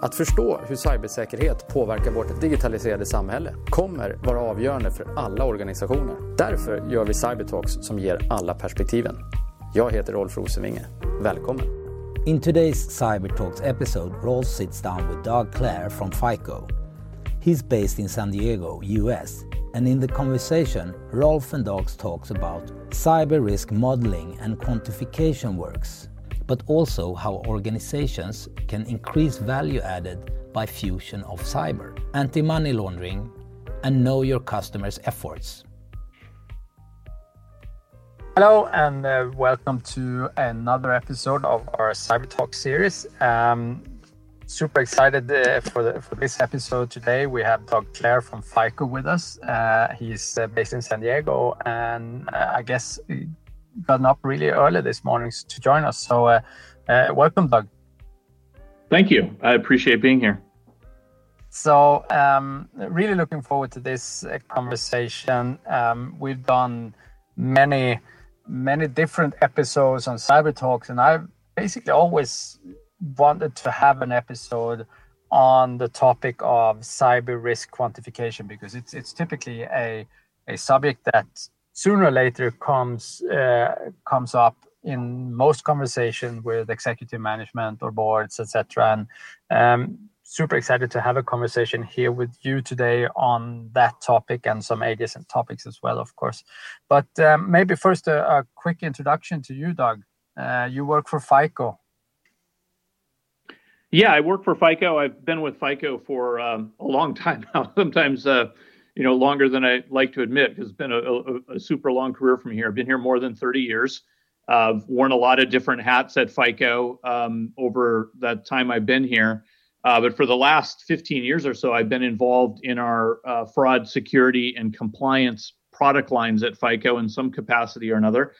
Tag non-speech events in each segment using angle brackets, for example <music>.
Att förstå hur cybersäkerhet påverkar vårt digitaliserade samhälle kommer vara avgörande för alla organisationer. Därför gör vi Cybertalks som ger alla perspektiven. Jag heter Rolf Rosenvinge. Välkommen! In today's Cybertalks episode, Rolf sits down with Doug Clare from FICO. He's based in San Diego, US, and in the conversation, Rolf and Doug talks about cyber risk modeling and quantification works but also how organizations can increase value added by fusion of cyber, anti-money laundering, and know your customers' efforts. Hello and uh, welcome to another episode of our Cyber Talk series. Um, super excited uh, for the, for this episode today. We have Doug Clare from FICO with us. Uh, he's uh, based in San Diego, and uh, I guess gotten up really early this morning to join us. So, uh, uh, welcome, Doug. Thank you. I appreciate being here. So, um, really looking forward to this uh, conversation. Um, we've done many, many different episodes on cyber talks, and I've basically always wanted to have an episode on the topic of cyber risk quantification because it's it's typically a a subject that sooner or later comes uh, comes up in most conversation with executive management or boards, etc. And um, super excited to have a conversation here with you today on that topic and some adjacent topics as well, of course. But um, maybe first a, a, quick introduction to you, Doug. Uh, you work for FICO. Yeah, I work for FICO. I've been with FICO for um, a long time now. <laughs> Sometimes uh, you know, longer than I like to admit because it's been a, a, a, super long career from here. I've been here more than 30 years. I've worn a lot of different hats at FICO um, over that time I've been here. Uh, but for the last 15 years or so, I've been involved in our uh, fraud, security, and compliance product lines at FICO in some capacity or another.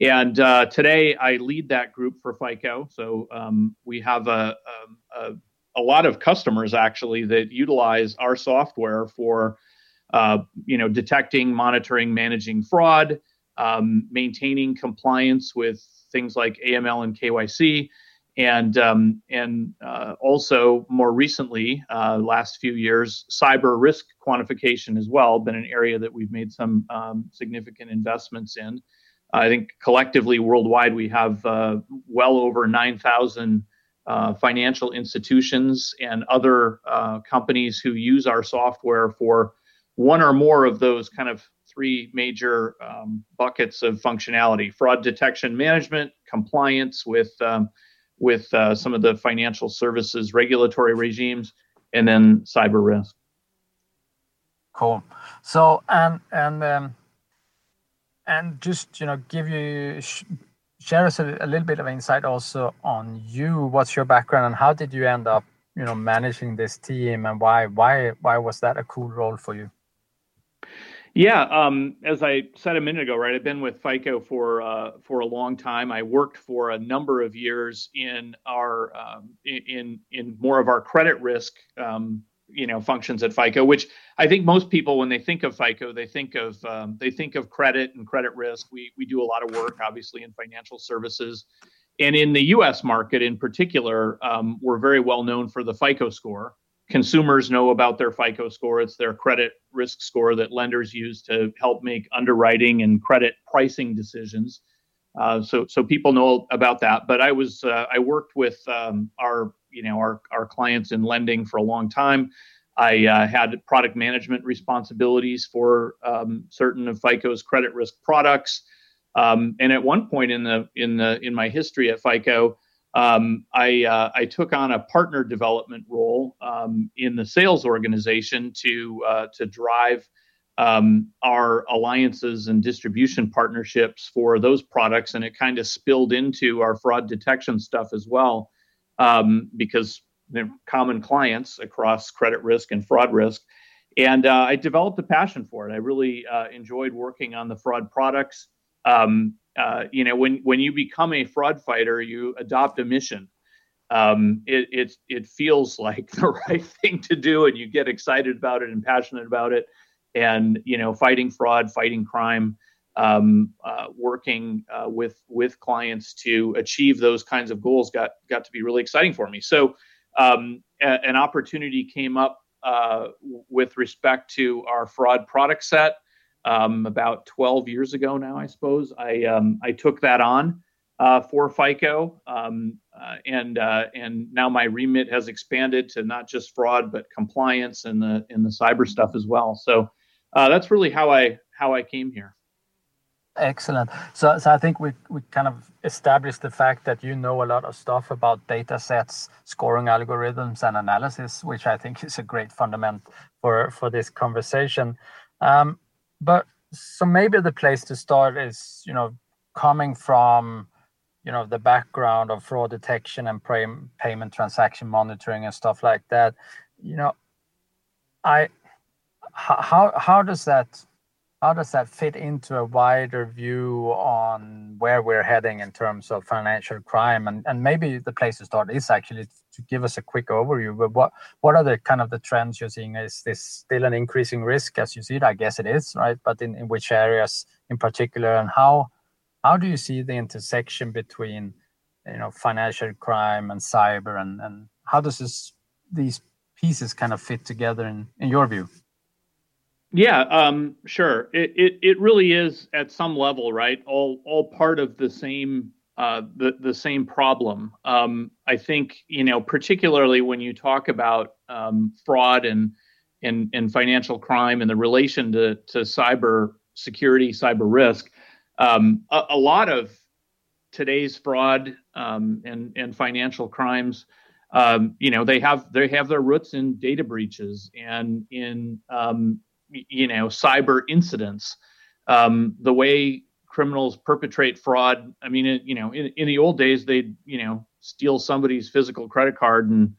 And uh, today I lead that group for FICO. So um, we have a, um, a, a lot of customers actually that utilize our software for uh, you know, detecting, monitoring, managing fraud, um, maintaining compliance with things like AML and KYC, and um, and uh, also more recently, uh, last few years, cyber risk quantification as well been an area that we've made some um, significant investments in. I think collectively worldwide we have uh, well over 9,000 uh, financial institutions and other companies who use our software for one or more of those kind of three major um, buckets of functionality. Fraud detection management compliance with um, with uh, some of the financial services regulatory regimes and then cyber risk. Cool. So and and um, and just you know give you sh- share us a, a little bit of insight also on you. What's your background and how did you end up you know managing this team and why why why was that a cool role for you yeah, um, as I said a minute ago, right, I've been with FICO for uh, for a long time. I worked for a number of years in our um, in in more of our credit risk, um, you know, functions at FICO. Which I think most people, when they think of FICO, they think of um, they think of credit and credit risk. We we do a lot of work, obviously, in financial services, and in the U.S. market in particular, um, we're very well known for the FICO score consumers know about their FICO score. It's their credit risk score that lenders use to help make underwriting and credit pricing decisions. Uh, so, so people know about that. But I was uh, I worked with um, our you know our our clients in lending for a long time. I uh, had product management responsibilities for um, certain of FICO's credit risk products. Um, and at one point in the in the in my history at FICO, um, I, uh, I took on a partner development role um, in the sales organization to uh, to drive um, our alliances and distribution partnerships for those products, and it kind of spilled into our fraud detection stuff as well, um, because they're common clients across credit risk and fraud risk. And uh, I developed a passion for it. I really uh, enjoyed working on the fraud products. Um, uh, you know, when when you become a fraud fighter, you adopt a mission. Um, it, it it feels like <laughs> the right thing to do, and you get excited about it and passionate about it. And you know, fighting fraud, fighting crime, um, uh, working uh, with with clients to achieve those kinds of goals got got to be really exciting for me. So um, a, an opportunity came up uh, with respect to our fraud product set um, about 12 years ago now, I suppose. I um, I took that on uh, for FICO, um, uh, and uh, and now my remit has expanded to not just fraud but compliance and the in the cyber stuff as well. So uh, that's really how I how I came here. Excellent. So, so I think we, we kind of established the fact that you know a lot of stuff about data sets, scoring algorithms, and analysis, which I think is a great fundament for, for this conversation. Um, but so maybe the place to start is, you know, coming from, you know, the background of fraud detection and pay, payment transaction monitoring and stuff like that. You know, I how how does that how does that fit into a wider view on where we're heading in terms of financial crime? And, and maybe the place to start is actually to give us a quick overview. But what what are the kind of the trends you're seeing? Is this still an increasing risk as you see it? I guess it is, right? But in, in which areas in particular, and how how do you see the intersection between you know financial crime and cyber, and and how does this these pieces kind of fit together in in your view? Yeah, um, sure. It, it it really is at some level, right? All all part of the same uh, the the same problem. Um, I think you know, particularly when you talk about um, fraud and and and financial crime and the relation to to cyber security, cyber risk. Um, a, a, lot of today's fraud um, and and financial crimes um, you know they have they have their roots in data breaches and in um, you know cyber incidents um, the way criminals perpetrate fraud i mean you know in, in the old days they'd you know steal somebody's physical credit card and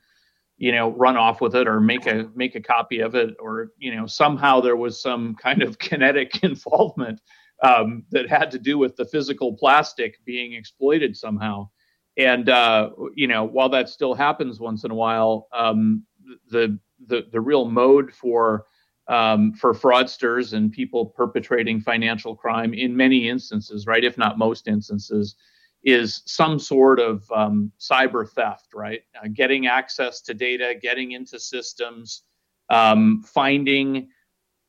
you know run off with it or make a make a copy of it or you know somehow there was some kind of <laughs> kinetic involvement um, that had to do with the physical plastic being exploited somehow. And uh, you know while that still happens once in a while um, the the the real mode for um, for fraudsters and people perpetrating financial crime in many instances, right, if not most instances, is some sort of um, cyber theft, right? Uh, getting access to data, getting into systems, um, finding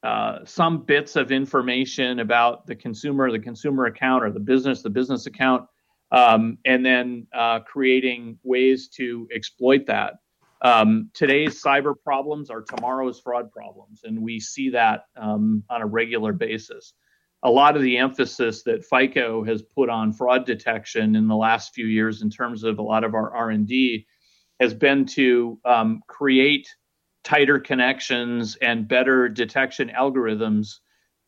uh, some bits of information about the consumer, the consumer account, or the business, the business account, um, and then uh, creating ways to exploit that. Um, today's cyber problems are tomorrow's fraud problems, and we see that um, on a regular basis. A lot of the emphasis that FICO has put on fraud detection in the last few years, in terms of a lot of our R and D, has been to um, create tighter connections and better detection algorithms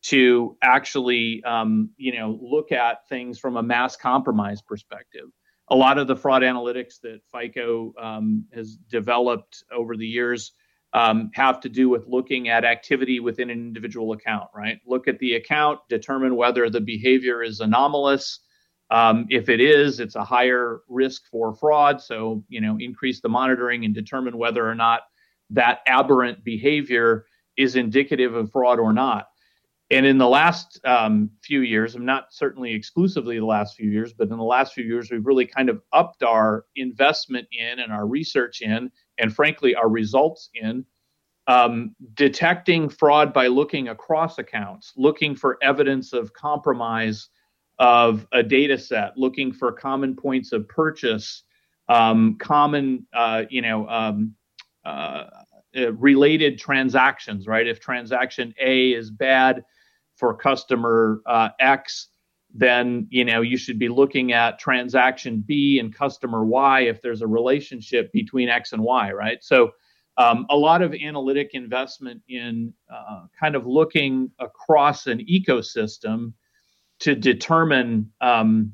to actually, um, you know, look at things from a mass compromise perspective a lot of the fraud analytics that FICO um, has developed over the years um, have to do with looking at activity within an individual account, right? Look at the account, determine whether the behavior is anomalous. Um, if it is, it's a higher risk for fraud. So, you know, increase the monitoring and determine whether or not that aberrant behavior is indicative of fraud or not. And in the last um, few years, I'm not certainly exclusively the last few years, but in the last few years, we've really kind of upped our investment in and our research in, and frankly, our results in um, detecting fraud by looking across accounts, looking for evidence of compromise of a data set, looking for common points of purchase, um, common, uh, you know, um, uh, uh, related transactions, right? If transaction A is bad, for customer uh, X, then you know you should be looking at transaction B and customer Y if there's a relationship between X and Y, right? So um, a lot of analytic investment in uh, kind of looking across an ecosystem to determine um,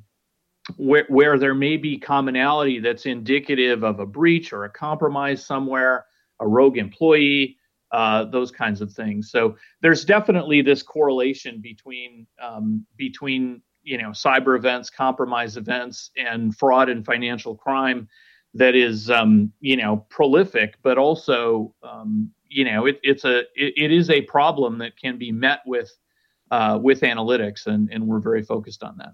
where, where there may be commonality that's indicative of a breach or a compromise somewhere, a rogue employee, uh, those kinds of things. So there's definitely this correlation between um, between you know cyber events, compromise events, and fraud and financial crime that is um, you know prolific, but also um, you know it, it's a it, it is a problem that can be met with uh, with analytics, and and we're very focused on that.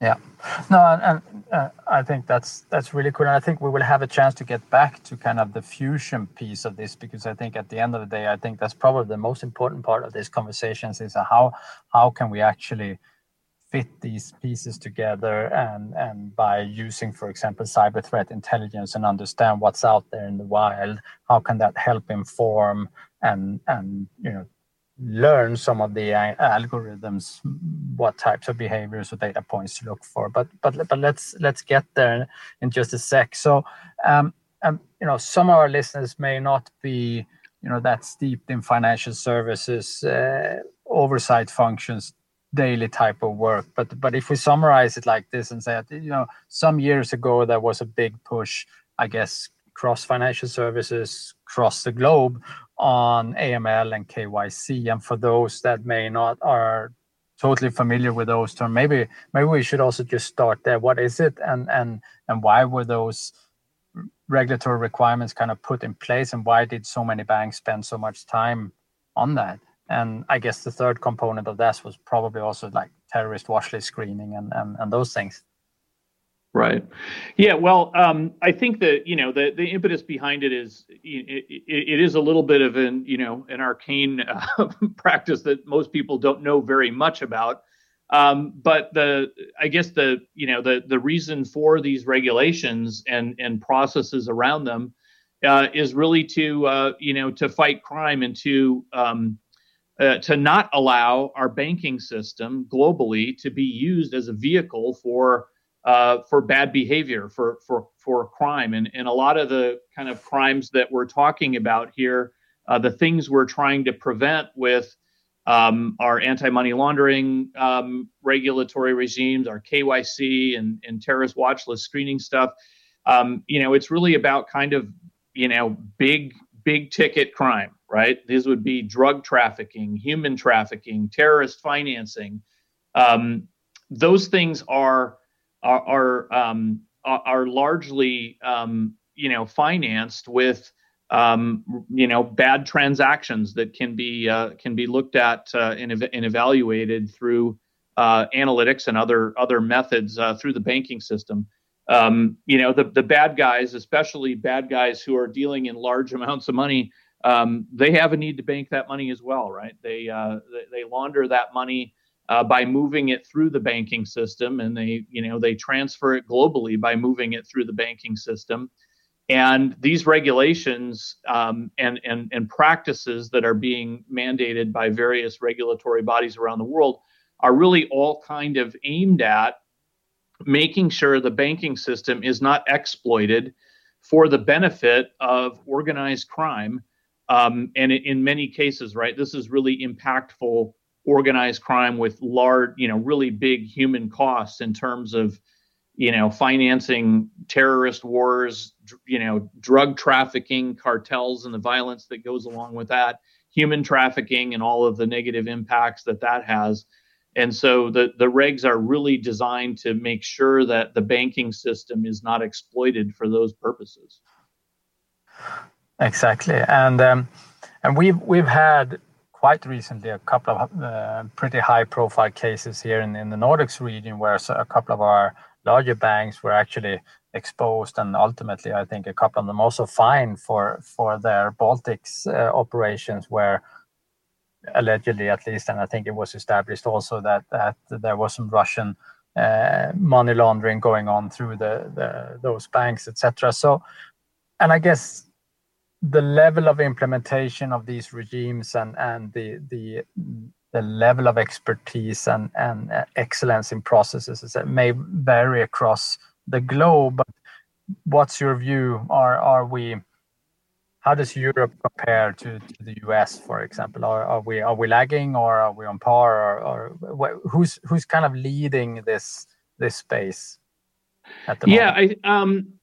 Yeah, no, and, and uh, I think that's that's really cool, and I think we will have a chance to get back to kind of the fusion piece of this because I think at the end of the day, I think that's probably the most important part of these conversations is how how can we actually fit these pieces together and and by using for example cyber threat intelligence and understand what's out there in the wild how can that help inform and and you know learn some of the algorithms what types of behaviors or data points to look for. But but but let's let's get there in just a sec. So um, um you know some of our listeners may not be you know that steeped in financial services uh, oversight functions daily type of work. But but if we summarize it like this and say you know some years ago there was a big push i guess across financial services across the globe on AML and KYC. And for those that may not are totally familiar with those terms, maybe maybe we should also just start there. What is it, and and and why were those regulatory requirements kind of put in place, and why did so many banks spend so much time on that? And I guess the third component of this was probably also like terrorist watch list screening and and, and those things. Right. Yeah. Well, um, I think that you know the the impetus behind it is it, it, it is a little bit of an you know an arcane <laughs> uh, practice that most people don't know very much about. Um, but the I guess the you know the the reason for these regulations and and processes around them uh, is really to uh, you know to fight crime and to um, uh, to not allow our banking system globally to be used as a vehicle for uh, for bad behavior, for for for crime, and and a lot of the kind of crimes that we're talking about here, uh, the things we're trying to prevent with um, our anti-money laundering um, regulatory regimes, our KYC and and terrorist watch list screening stuff. Um, you know, it's really about kind of you know big big ticket crime, right? These would be drug trafficking, human trafficking, terrorist financing. Um, those things are are are, um, are largely um, you know financed with um, you know bad transactions that can be uh, can be looked at uh, and, ev- and, evaluated through uh, analytics and other other methods uh, through the banking system. Um, you know the the bad guys, especially bad guys who are dealing in large <laughs> amounts of money, um, they have a need to bank that money as well, right? They uh, they, they launder that money uh, by moving it through the banking system, and they you know they transfer it globally by moving it through the banking system. And these regulations um, and, and, and practices that are being mandated by various regulatory bodies around the world are really all kind of aimed at making sure the banking system is not exploited for the benefit of organized crime. Um, and in many cases, right, this is really impactful organized crime with large, you know, really big human costs in terms of, you know, financing terrorist wars, you know, drug trafficking, cartels, and the violence that goes along with that, human trafficking, and all of the negative impacts that that has. And so the, the regs are really designed to make sure that the banking system is not exploited for those purposes. Exactly, and um, and we've we've had quite recently a couple of uh, pretty high profile cases here in, in the Nordics region where a couple of our larger banks were actually exposed and ultimately I think a couple of them also fined for for their Baltics uh, operations where allegedly at least and I think it was established also that that there was some Russian uh, money laundering going on through the, the those banks etc so and I guess the level of implementation of these regimes and and the the the level of expertise and and excellence in processes that may vary across the globe. But what's your view? Are are we? How does Europe compare to, to the US, for example? Are, are we are we lagging or are we on par? Or, or who's who's kind of leading this this space? At the yeah, moment? I um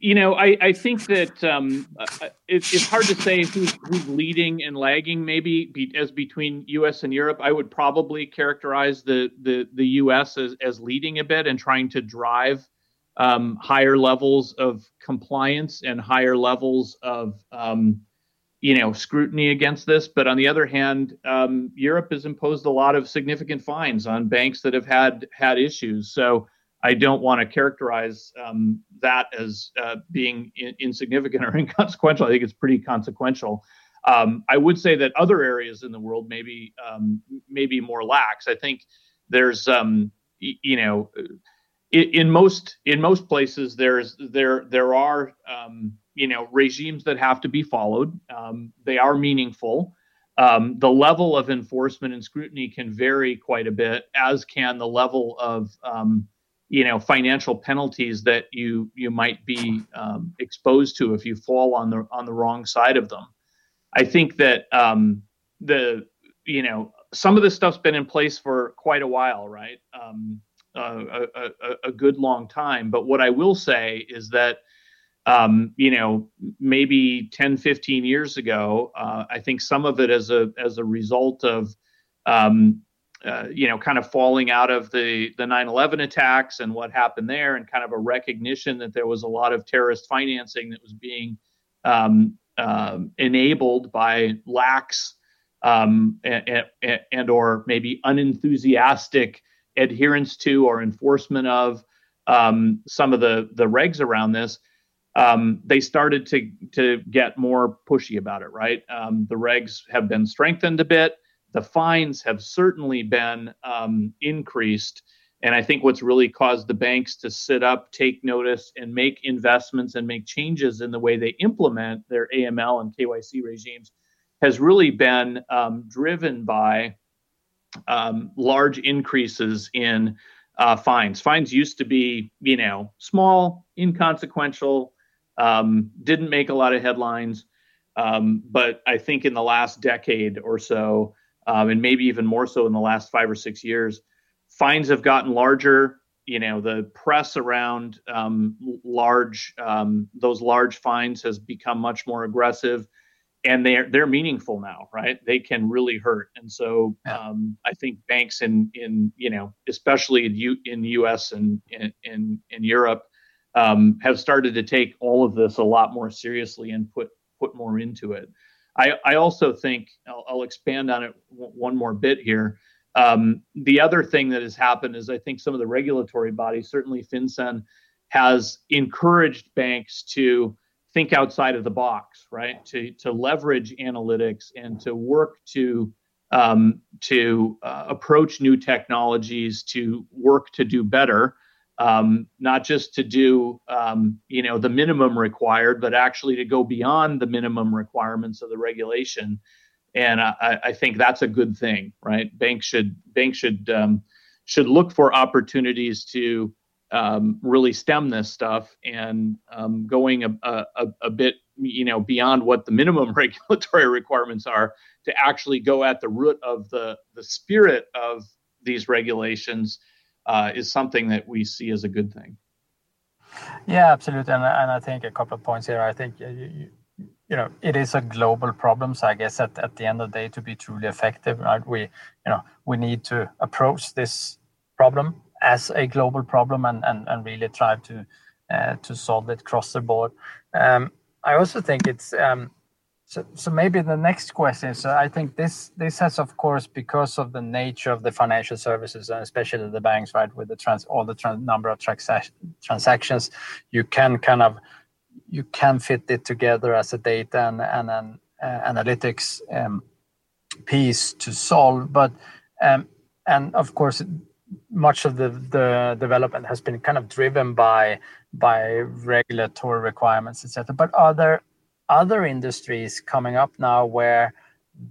you know, I, I think that um, uh, it, it's hard to say who's, who's leading and lagging. Maybe be, as between U.S. and Europe, I would probably characterize the the, the U.S. as, as leading a bit and trying to drive um, higher levels of compliance and higher levels of um, you know scrutiny against this. But on the other hand, um, Europe has imposed a lot of significant fines on banks that have had had issues. So I don't want to characterize um, that as uh, being in- insignificant or <laughs> inconsequential. I think it's pretty consequential. Um, I would say that other areas in the world maybe um, maybe more lax. I think there's um, y- you know in, in, most in most places there's there there are um, you know regimes that have to be followed. Um, they are meaningful. Um, the level of enforcement and scrutiny can vary quite a bit, as can the level of you know financial penalties that you you might be um, exposed to if you fall on the on the wrong side of them. I think that um, the you know some of this stuff's been in place for quite a while, right? Um, a, a, a, good long time. But what I will say is that um, you know maybe 10, 15 years ago, uh, I think some of it as a as a result of um, uh, you know, kind of falling out of the the 9/11 attacks and what happened there, and kind of a recognition that there was a lot of terrorist financing that was being um, um, enabled by lax um, and, and, or maybe unenthusiastic adherence to or enforcement of um, some of the the regs around this. Um, they started to to get more pushy about it. Right, um, the regs have been strengthened a bit the fines have certainly been um, increased. And I think what's really caused the banks to sit up, take notice, and make investments and make changes in the way they implement their AML and KYC regimes has really been um, driven by um, large increases in uh, fines. Fines used to be, you know, small, inconsequential, um, didn't make a lot of headlines. Um, but I think in the last decade or so, um, and maybe even more so in the last five or six years. Fines have gotten larger. You know, the press around um, large um, those large fines has become much more aggressive, and they're they're meaningful now, right? They can really hurt, and so um, I think banks in in you know, especially in U, in the U.S. and in in, in Europe, um, have started to take all of this a lot more seriously and put put more into it. I, I also think I'll, I'll, expand on it w- one more bit here. Um, the other thing that has happened is I think some of the regulatory bodies, certainly FinCEN, has encouraged banks to think outside of the box, right? To to leverage analytics and to work to um, to uh, approach new technologies, to work to do better um, not just to do um, you know the minimum required, but actually to go beyond the minimum requirements of the regulation. And I, I think that's a good thing, right? Banks should banks should um, should look for opportunities to um, really stem this stuff and um, going a, a, a bit you know beyond what the minimum <laughs> regulatory requirements are to actually go at the root of the the spirit of these regulations uh, is something that we see as a good thing. Yeah, absolutely, and, and I think a couple of points here. I think you, you, you know it is a global problem. So I guess at, at the end of the day, to be truly effective, right, we you know we need to approach this problem as a global problem and and, and really try to uh, to solve it across the board. Um, I also think it's um, so, so maybe the next question. So I think this this has, of course, because of the nature of the financial services and especially the banks, right, with the trans all the number of transac- transactions, you can kind of you can fit it together as a data and, and an uh, analytics um, piece to solve. But um, and of course, much of the the development has been kind of driven by by regulatory requirements, etc. But are there other industries coming up now where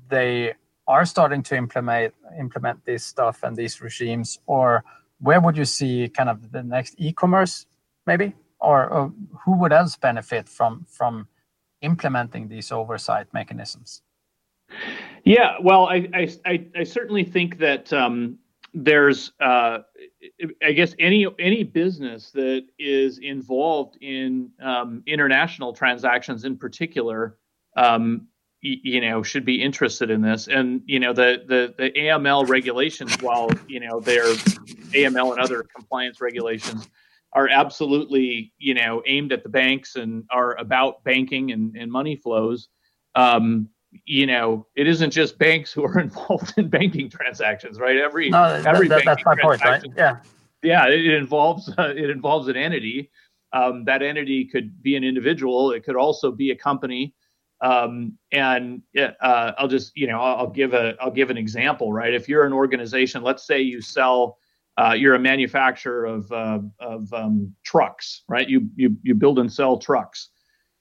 they are starting to implement implement this stuff and these regimes or where would you see kind of the next e-commerce maybe? Or, or who would else benefit from from implementing these oversight mechanisms? Yeah well i i, I certainly think that um, there's uh, I guess any any business that is involved in um, international transactions in particular, um, y- you know, should be interested in this. And you know, the the the AML regulations, while you know they're AML and other compliance regulations, are absolutely you know aimed at the banks and are about banking and, and money flows. Um, you know, it isn't just banks who are <laughs> involved in banking transactions, right? Every no, every that, that's my point, right? Yeah. yeah, it, involves uh, <laughs> it involves an entity. Um, that entity could be an individual. It could also be a company. Um, and uh, I'll just you know I'll, I'll give a I'll give an example. Right, if you're an organization, let's say you sell. Uh, you're a manufacturer of uh, of um, trucks, right? You you you build and sell trucks.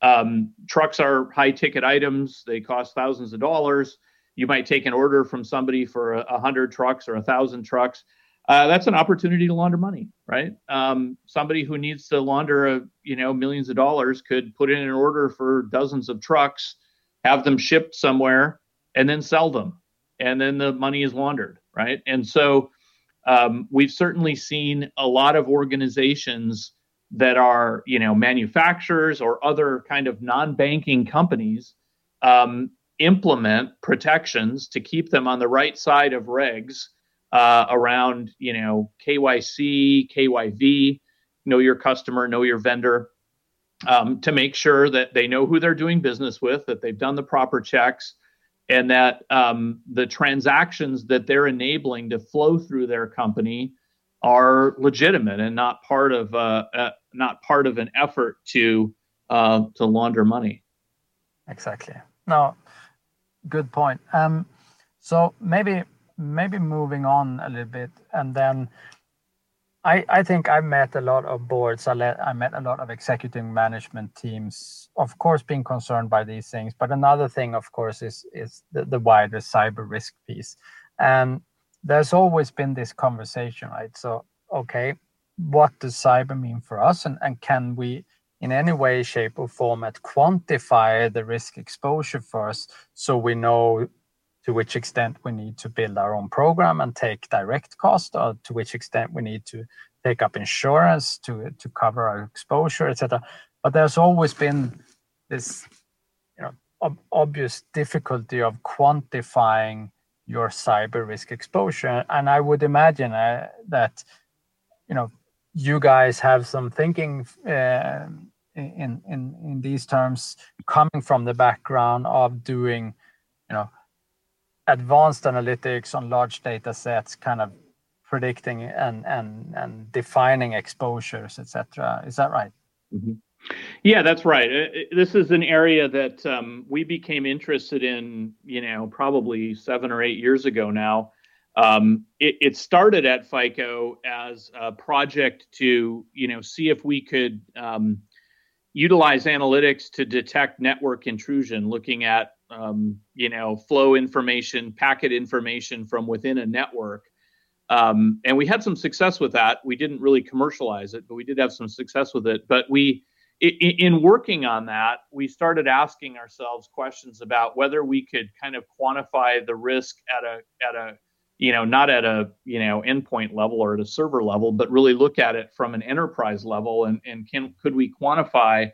Um, trucks are high ticket items. They cost thousands of dollars. You might take an order from somebody for a, a hundred trucks or a thousand trucks uh, that's an opportunity to launder money, right? Um, somebody who needs to launder a, you know millions of dollars could put in an order for dozens of trucks, have them shipped somewhere, and then sell them, and then the money is laundered, right? And so um, we've certainly seen a lot of organizations that are you know manufacturers or other kind of non-banking companies um, implement protections to keep them on the right side of regs uh, around you know KYC, KYV, know your customer, know your vendor, um, to make sure that they know who they're doing business with, that they've done the proper checks, and that um, the transactions that they're enabling to flow through their company are legitimate and not part of uh, uh, not part of an effort to uh, to launder money. Exactly. No, good point. Um, so maybe maybe moving on a little bit and then I, I think I met a lot of boards. I, let, I met a lot of executive management teams, of course, being concerned by these things. But another thing, of course, is is the, the wider cyber risk piece. And there's always been this conversation, right? So, okay, what does cyber mean for us, and can we, in any way, shape, or format, quantify the risk exposure for us so we know to which extent we need to build our own program and take direct cost, or to which extent we need to take up insurance to to cover our exposure, etc. But there's always been this, you know, ob- obvious difficulty of quantifying your cyber risk exposure, and I would imagine uh, that, you know, you guys have some thinking. Uh, in, in in these terms coming from the background of doing you know advanced analytics on large data sets, kind of predicting and and and defining exposures, etc. Is that right? Mm-hmm. Yeah, that's right. Uh, uh, this is an area that um, we became interested in, you know, probably seven or eight years ago now. Um, it, it, started at FICO as a project to, you know, see if we could um, utilize analytics to detect network intrusion, looking at um, you know, flow information, packet information from within a network. Um, and we had some success with that. We didn't really commercialize it, but we did have some success with it. But we, in, in working on that, we started asking ourselves questions about whether we could kind of quantify the risk at a at a you know not at a you know endpoint level or at a server level, but really look at it from an enterprise level and and can could we quantify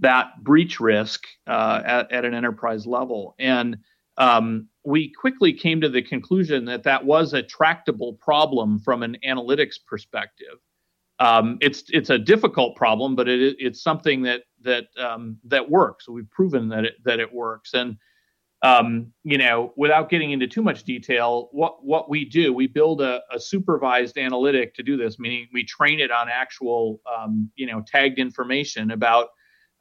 that breach risk uh, at, at, an enterprise level. And um, we quickly came to the conclusion that that was a tractable problem from an analytics perspective. Um, it's it's a difficult problem, but it, it's something that that um, that works. We've proven that it that it works. And um, you know, without getting into too much detail, what what we do, we build a, a supervised analytic to do this, meaning we train it on actual um, you know tagged information about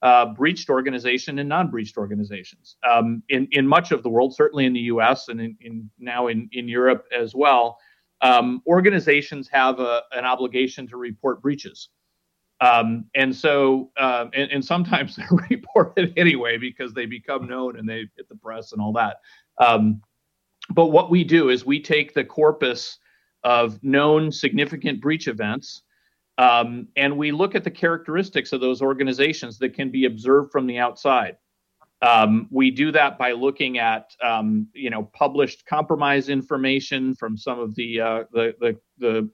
uh, breached organization and non-breached organizations. Um, in in much of the world, certainly in the U.S. and in, in now in in Europe as well, um, organizations have a, an obligation to report breaches. Um, and so, uh, and, and, sometimes <laughs> they're reported anyway because they become known and they hit the press and all that. Um, but what we do is we take the corpus of known significant breach events um, and we look at the characteristics of those organizations that can be observed from the outside. Um, we do that by looking at, um, you know, published compromise information from some of the uh, the the, the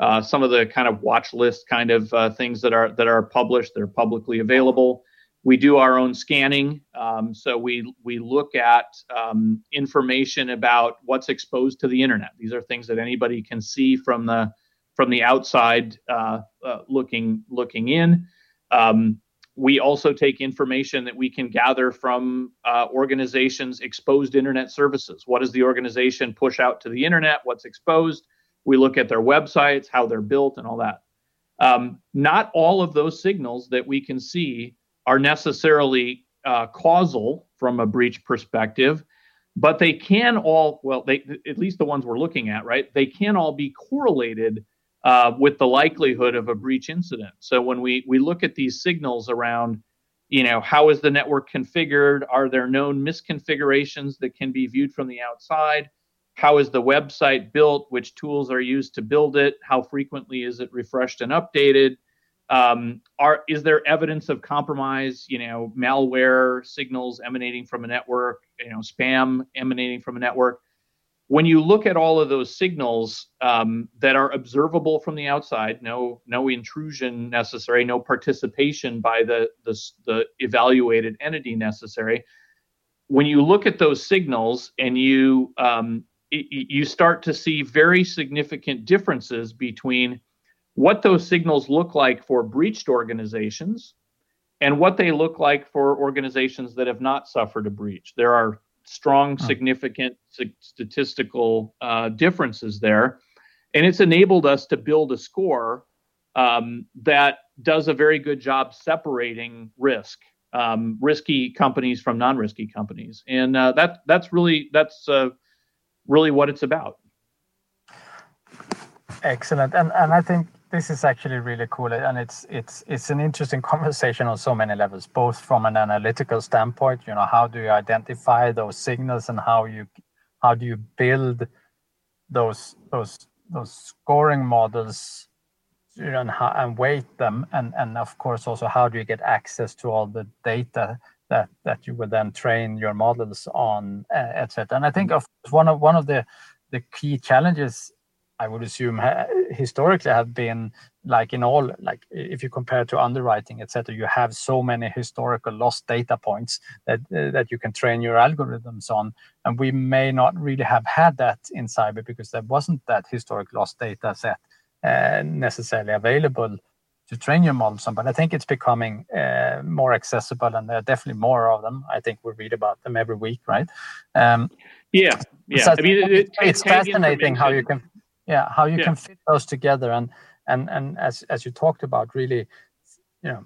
uh, some of the kind of watch list kind of uh, things that are that are published. They're publicly available. We do our own scanning, um, so we we look at um, information about what's exposed to the internet. These are things that anybody can see from the from the outside uh, uh, looking looking in. Um, we also take information that we can gather from uh, organizations' exposed internet services. What does the organization push out to the internet? What's exposed? We look at their websites, how they're built, and all that. Um, not all of those signals that we can see are necessarily uh, causal from a breach perspective, but they can all, well, they at least the ones we're looking at, right? They can all be correlated uh, with the likelihood of a breach incident. So when we we look at these signals around, you know, how is the network configured? Are there known misconfigurations that can be viewed from the outside? How is the website built? Which tools are used to build it? How frequently is it refreshed and updated? Um, are is there evidence of compromise you know malware signals emanating from a network you know spam emanating from a network? When you look at all of those signals um, that are observable from the outside no no intrusion necessary no participation by the the, the evaluated entity necessary when you look at those signals and you um, you start to see very significant differences between what those signals look like for breached organizations and what they look like for organizations that have not suffered a breach. There are strong, significant statistical uh, differences there. And it's enabled us to build a score um, that does a very good job separating risk, um, risky companies from non-risky companies, and uh, that that's really that's uh, really what it's about. Excellent, and and I think this is actually really cool, and it's it's it's an interesting <laughs> conversation on so many levels, both from an analytical standpoint. You know, how do you identify those signals, and how you how do you build those those those scoring models you know, and, how, and weight them and and of course also how do you get access to all the data that that you would then train your models on, uh, etc. And I think of one of one of the the key challenges I would assume ha- historically have been like in all like if you compare to underwriting etc. You have so many historical lost data points that uh, that you can train your algorithms on, and we may not really have had that in cyber because there wasn't that historic lost data set uh, necessarily available to train your models on. But I think it's becoming uh, more accessible, and there are definitely more of them. I think we read about them every week, right? Um, yeah, yeah. So I mean, it, it, it's fascinating how you can, yeah, how you yeah. can fit those together, and and and as as you talked about, really, you know,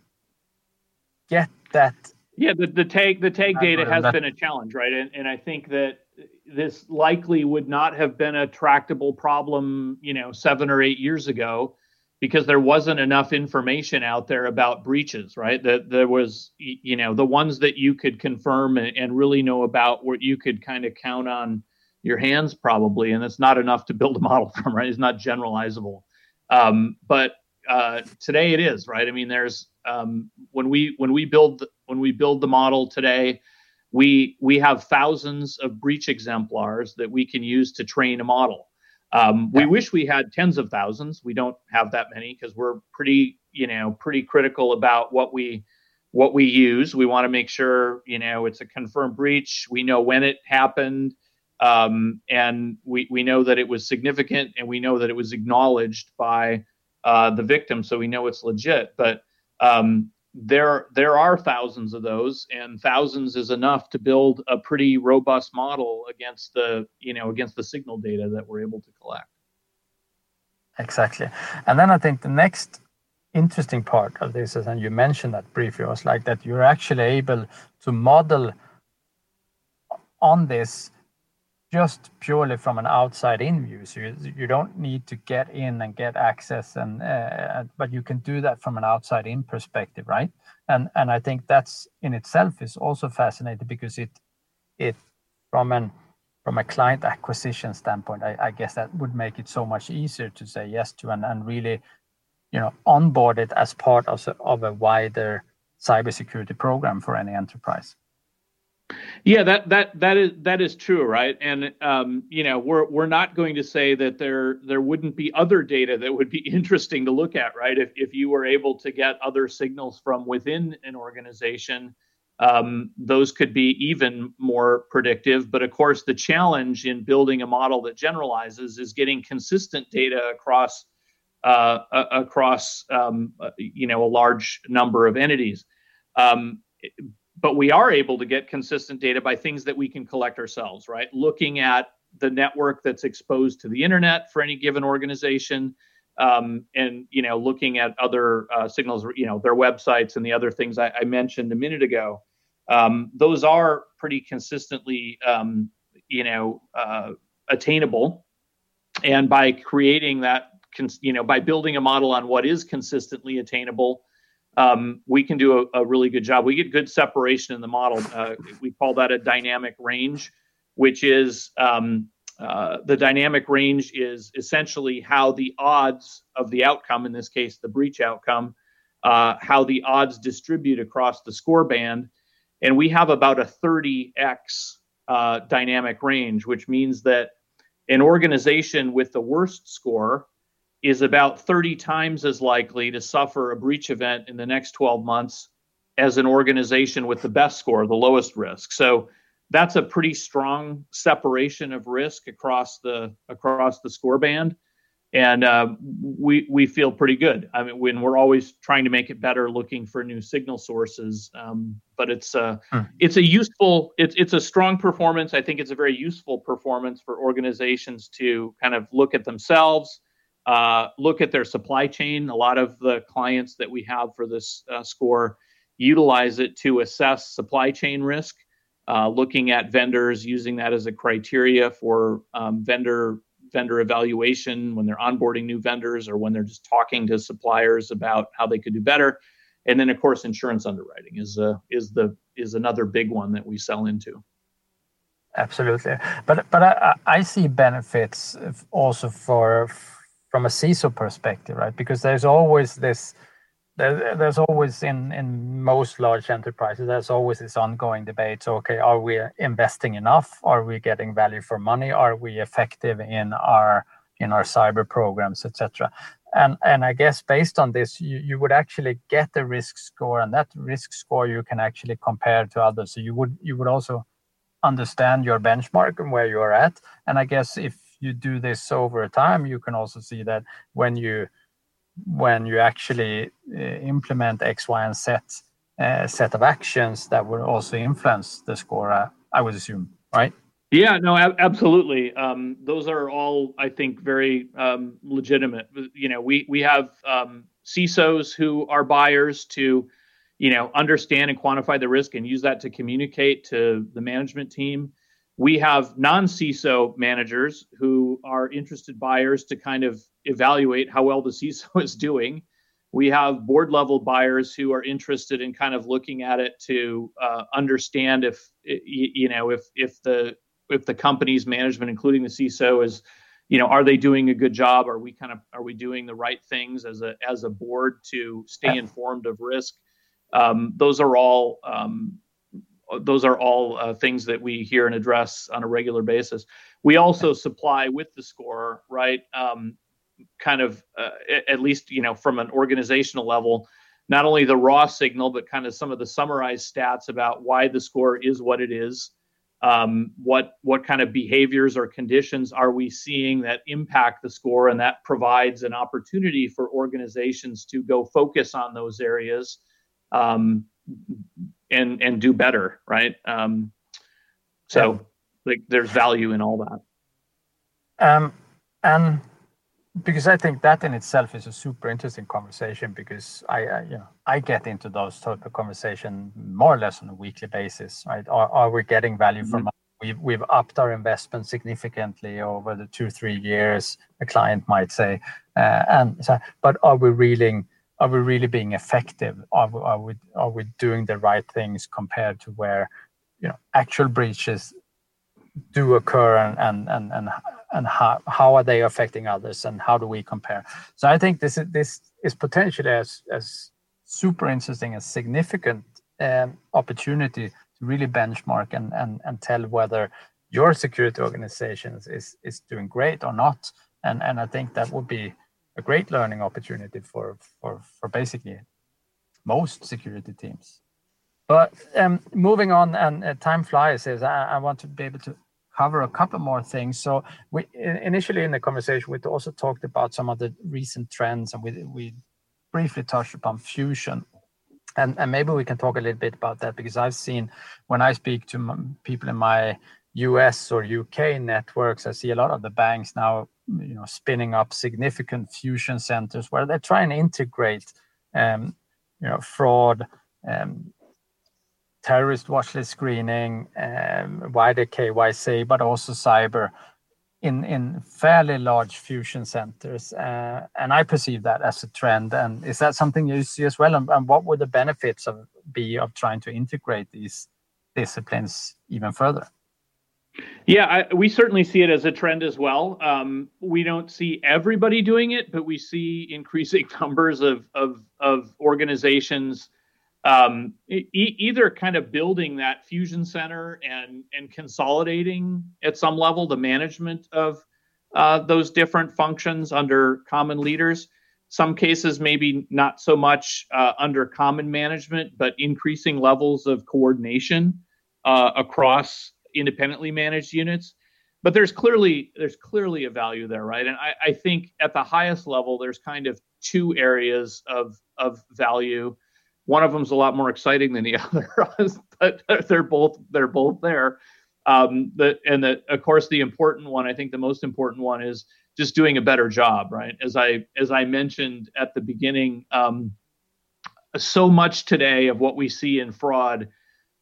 get that. Yeah, the, the tag the tag data has that. been a challenge, right? And and I think that this likely would not have been a tractable problem, you know, seven or eight years ago because there wasn't enough information out there about breaches, right? That there was, you know, the ones that you could confirm and, and really know about what you could kind of count on your hands probably, and it's not enough to build a model from, right? It's not generalizable. Um, but uh, today it is, right? I mean, there's um, when we when we build when we build the model today, we we have thousands of breach exemplars that we can use to train a model. Um, we wish we had tens of thousands. We don't have that many because we're pretty, you know, pretty critical about what we what we use. We want to make sure, you know, it's a confirmed breach. We know when it happened, um, and we we know that it was significant, and we know that it was acknowledged by uh, the victim, so we know it's legit. But um, there there are thousands of those and thousands is enough to build a pretty robust model against the you know against the signal data that we're able to collect. Exactly. And then i think the next interesting part of this is and you mentioned that briefly was like that you're actually able to model on this just purely from an outside in view. So you, you don't need to get in and get access, and uh, but you can do that from an outside in perspective, right? And and I think that's in itself is also fascinating because it it from an from a client acquisition standpoint, I, I guess that would make it so much easier to say yes to and, and really, you know, onboard it as part of, of a wider cybersecurity program for any enterprise. Yeah, that that that is that is true, right? And um, you know, we're we're not going to say that there there wouldn't be other data that would be <laughs> interesting to look at, right? If if you were able to get other signals from within an organization, um, those could be even more predictive. But of course, the challenge in building a model that generalizes is getting consistent data across uh, across um, you know a large number of entities. But we are able to get consistent data by things that we can collect ourselves, right? Looking at the network that's exposed to the internet for any given organization, um, and you know looking at other uh, signals, you know their websites and the other things I, I mentioned a minute ago. Um, those are pretty consistently, um, you know, uh, attainable, and by creating that, you know, by building a model on what is consistently attainable, um, we can do a, a, really good job. We get good separation in the model. Uh, we call that a dynamic range, which is um, uh, the dynamic range is essentially how the odds of the outcome, in this case, the breach outcome, uh, how the odds distribute across the score band. And we have about a 30x uh, dynamic range, which means that an organization with the worst score is about 30 times as likely to suffer a breach event in the next 12 months as an organization with the best score, the lowest risk. So that's a pretty strong separation of risk across the across the score band and uh, we we feel pretty good. I mean, when we're always trying to make it better, looking for new signal sources. Um, but it's a hmm. it's a useful it's it's a strong performance. I think it's a very useful performance for organizations to kind of look at themselves, uh, look at their supply chain. A lot of the clients that we have for this uh, score utilize it to assess supply chain risk uh, looking at vendors, using that as a criteria for um, vendor vendor evaluation when they're onboarding new vendors or when they're just talking to suppliers about how they could do better. And then, of course, insurance underwriting is a, is the is another big one that we sell into. Absolutely, but but I, I see benefits also for from a CISO perspective, right? Because there's always this there, there's always in in most large enterprises there's always this ongoing debate. So okay are we investing enough? Are we getting value for money? Are we effective in our in our cyber programs etc and and i guess based on this you, you would actually get the risk score and that risk score you can actually compare to others. So you would you would also understand your benchmark and where you're at. And i guess if you do this over time you can also see that when you when you actually uh, implement X, Y, and Z uh, set of actions that will also influence the score, uh, I would assume, right? Yeah, no, absolutely. Um, those are all, I think, very um, legitimate. You know, we we have um, CISOs who are buyers to, you know, understand and quantify the risk and use that to communicate to the management team we have non CISO managers who are interested buyers to kind of evaluate how well the CISO <laughs> is doing. We have board level buyers who are interested in kind of looking at it to uh, understand if you know if if the if the company's management, including the CISO, is you know are they doing a good job? Are we kind of are we doing the right things as a as a board to stay informed of risk? Um, those are all um, those are all uh, things that we hear and address on a regular basis. We also supply with the score, right? Um, kind of uh, at least you know from an organizational level, not only the raw signal, but kind of some of the summarized stats about why the score is what it is. Um, what what kind of behaviors or conditions are we seeing that impact the score, and that provides an opportunity for organizations to go focus on those areas. Um, and and do better right um, so yeah. like there's value in all that um, and because I think that in itself is a super interesting conversation because I, I, you know I get into those type of conversation more or less on a weekly basis, right? Are, are we getting value mm-hmm. from? We've we've upped our investment significantly over the two three years. A client might say, uh, and so, but are we really are we really being effective? Are we, are we are we doing the right things compared to where you know actual breaches do occur and and and and, and how, how are they affecting others and how do we compare? So I think this is this is potentially as as super interesting and significant um, opportunity to really benchmark and and and tell whether your security organization is is doing great or not. And and I think that would be a great learning opportunity for for for basically most security teams. But um, moving on, and uh, time flies. Is I, I, want to be able to cover a couple more things. So we initially in the conversation we also talked about some of the recent trends, and we we briefly touched upon fusion. And, and maybe we can talk a little bit about that because I've seen when I speak to people in my US or UK networks. I see a lot of the banks now, you know, spinning up significant fusion centers where they try and integrate, um, you know, fraud, um, terrorist watch list screening, um, wider KYC, but also cyber in, in fairly large fusion centers. Uh, and I perceive that as a trend. And is that something you see as well? And, and what would the benefits of be of trying to integrate these disciplines even further? Yeah, I, we certainly see it as a trend as well. Um, we don't see everybody doing it, but we see increasing <laughs> numbers of of, of organizations um, e- either kind of building that fusion center and and consolidating at some level the management of uh, those different functions under common leaders. Some cases maybe not so much uh, under common management, but increasing levels of coordination uh, across independently managed units but there's clearly there's clearly a value there right? And I, I think at the highest level there's kind of two areas of of value. One of them's a lot more exciting than the <laughs> other but they're both they're both there. Um the and the of course the important one i think the most important one is just doing a better job right? As i as i mentioned at the beginning um so much today of what we see in fraud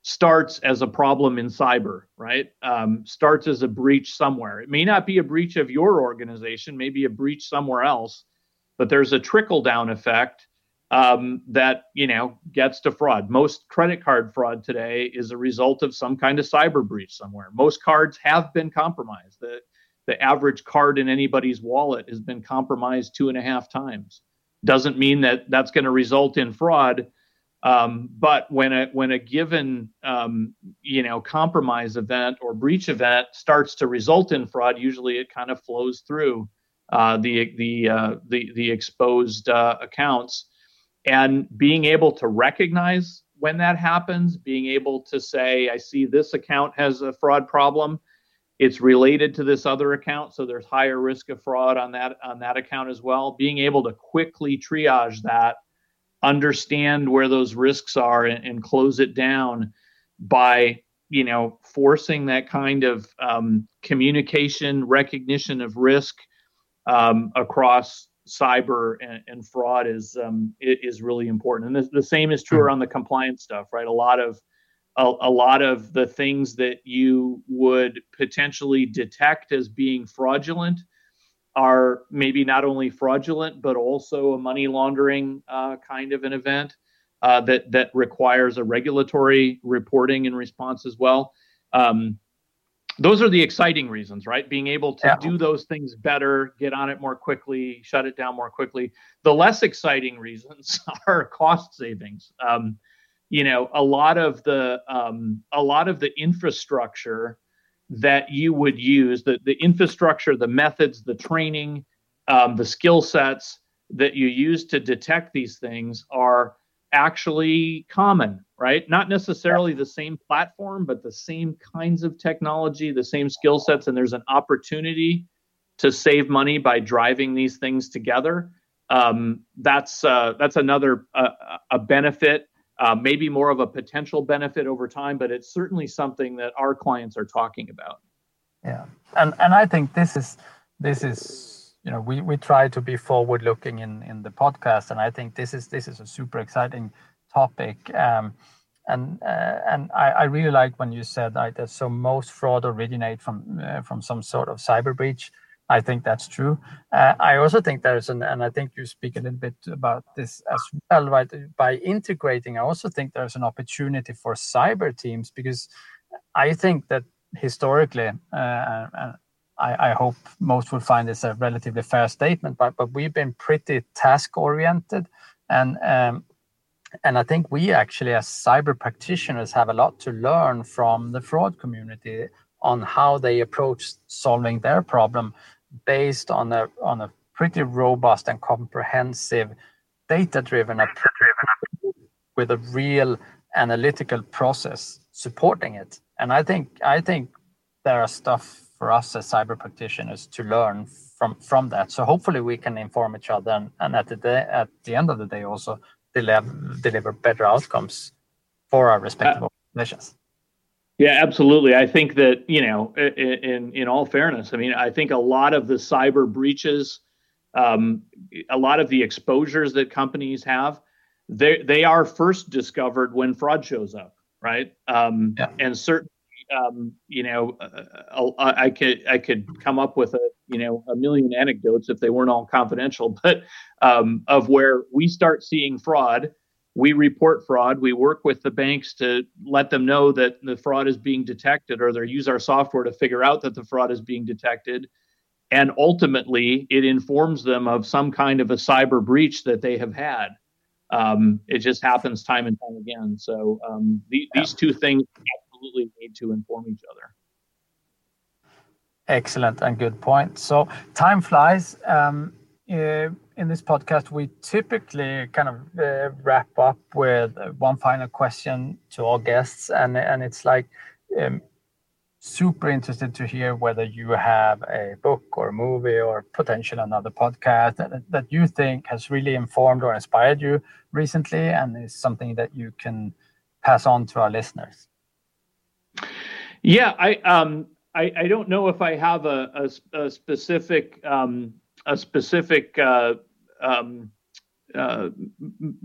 starts as a problem in cyber, right? Um, starts as a breach somewhere. It may not be a breach of your organization, maybe a breach somewhere else, but there's a trickle down effect um, that you know gets to fraud. Most credit card fraud today is a result of some kind of cyber breach somewhere. Most cards have been compromised. The the average card in anybody's wallet has been compromised two and a half times. Doesn't mean that that's going to result in fraud um, but when a when a given um, you know compromise event or breach event starts to result in fraud, usually it kind of flows through uh, the the uh, the the exposed uh, accounts, and being able to recognize when that happens, being able to say, I see this account has a fraud problem. It's related to this other account, so there's higher risk of fraud on that on that account as well. Being able to quickly triage that understand where those risks are and, and close it down by you know forcing that kind of um, communication recognition of risk um, across cyber and, and fraud is um, is really important and the, the same is true mm-hmm. around the compliance stuff right a lot of a, a, lot of the things that you would potentially detect as being fraudulent are maybe not only fraudulent but also a money laundering uh, kind of an event uh, that that requires a regulatory reporting and response as well. Um, those are the exciting reasons, right? Being able to yeah. do those things better, get on it more quickly, shut it down more quickly. The less exciting reasons <laughs> are cost savings. Um, you know, a lot of the um, a lot of the infrastructure that you would use the, the infrastructure, the methods, the training, um, the skill sets that you use to detect these things are actually common, right? Not necessarily the same platform, but the same kinds of technology, the same skill sets, and there's an opportunity to save money by driving these things together. Um, that's uh, that's another uh, a benefit uh, maybe more of a potential benefit over time, but it's certainly something that our clients are talking about. Yeah, and and I think this is this is you know we we try to be forward looking in in the podcast, and I think this is this is a super exciting topic. Um, and uh, and I, I, really like when you said that so most fraud originate from uh, from some sort of cyber breach I think that's true. Uh, I also think there's an, and I think you speak a little bit about this as well, right? By integrating, I also think there's an opportunity for cyber teams because I think that historically, uh, I, I, hope most will find this a relatively fair statement, but but we've been pretty task oriented, and um, and I think we actually, as cyber practitioners, have a lot to learn from the fraud community on how they approach solving their problem based on a on a pretty robust and comprehensive data-driven approach with a real analytical process supporting it. And I think I think there are stuff for us as cyber practitioners to learn from from that. So hopefully we can inform each other and, and at the day, at the end of the day also deliver deliver better outcomes for our respective uh, organizations. Yeah, absolutely. I think that you know, in in all fairness, I mean, I think a lot of the cyber breaches, um, a lot of the exposures that companies have, they they are first discovered when fraud shows up, right? Um, yeah. And certainly, um, you know, uh, uh I could I could come up with a you know a million anecdotes if they weren't all confidential, <laughs> but um, of where we start seeing fraud we report fraud. We work with the banks to let them know that the fraud is being detected, or they use our software to figure out that the fraud is being detected. And ultimately, it informs them of some kind of a cyber breach that they have had. Um, it just happens time and time again. So um, the, yeah. these two things absolutely need to inform each other. Excellent and good point. So time flies. Um, uh, in this podcast, we typically kind of uh, wrap up with one final question to our guests, and and it's like um, super interested to hear whether you have a book or a movie or potentially another podcast that, that you think has really informed or inspired you recently, and is something that you can pass on to our listeners. Yeah, I um I, I don't know if I have a a, a specific um a specific uh, um, uh,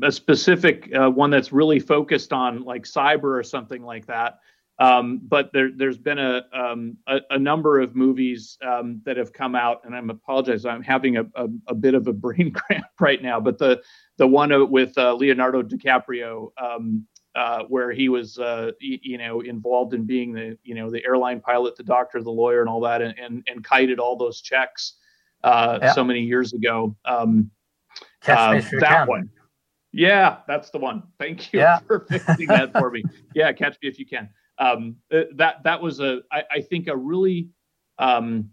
a specific uh, one that's really focused on like cyber or something like that. Um, but there, has been a, um, a, a number of movies um, that have come out, and I'm apologize. I'm having a, a, a, bit of a brain <laughs> cramp right now. But the the one with uh, Leonardo DiCaprio, um, uh, where he was, uh, y- you know, involved in being the, you know, the airline pilot, the doctor, the lawyer, and all that, and and, and kited all those checks uh, yeah. so many years ago. Um, uh, that can. one. Yeah, that's the one. Thank you yeah. for fixing that for me. <laughs> Yeah, catch me if you can. Um, uh, that that was a I, I think a really um,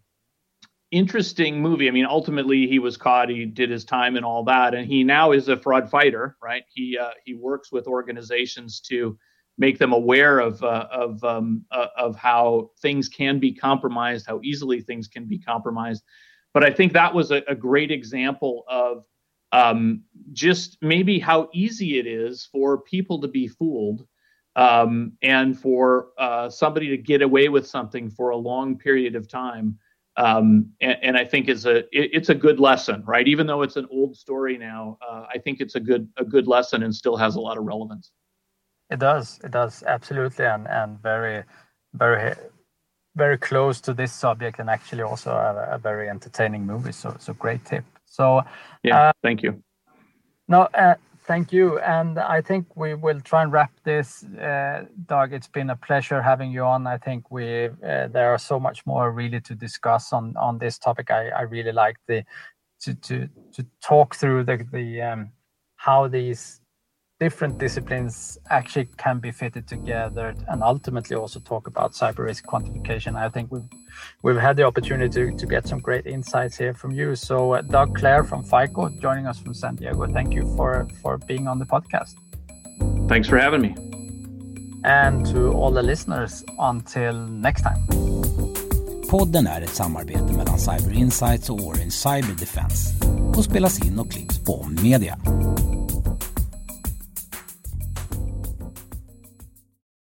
interesting movie. I mean, ultimately he was caught. He did his time and all that, and he now is a fraud fighter. Right? He uh, he works with organizations to make them aware of uh, of um, uh, of how things can be compromised, how easily things can be compromised. But I think that was a, a great example of um, just maybe how easy it is for people to be fooled um, and for uh, somebody to get away with something for a long period of time. Um, and, and, I think is a it, it's a good lesson, right? Even though it's an old story now, uh, I think it's a good a good lesson and still has a lot of relevance. It does, it does absolutely, and and very very very close to this subject and actually also a, a very entertaining movie. So, so great tip. So, yeah, uh, thank you. No, uh, thank you. And I think we will try and wrap this, uh, Doug. It's been a pleasure having you on. I think we uh, there are so much more really to discuss on on this topic. I, I really like the to to to talk through the the um, how these different disciplines actually can be fitted together and ultimately also talk about cyber risk quantification. I think we've we've had the opportunity to, to get some great insights here from you. So uh, Doug Clare from FICO joining us from San Diego. Thank you for for being on the podcast. Thanks for having me. And to all the listeners, until next time. Podden är ett samarbete mellan Cyber Insights och Orange Cyber Defense och spelas in och klipps på Media.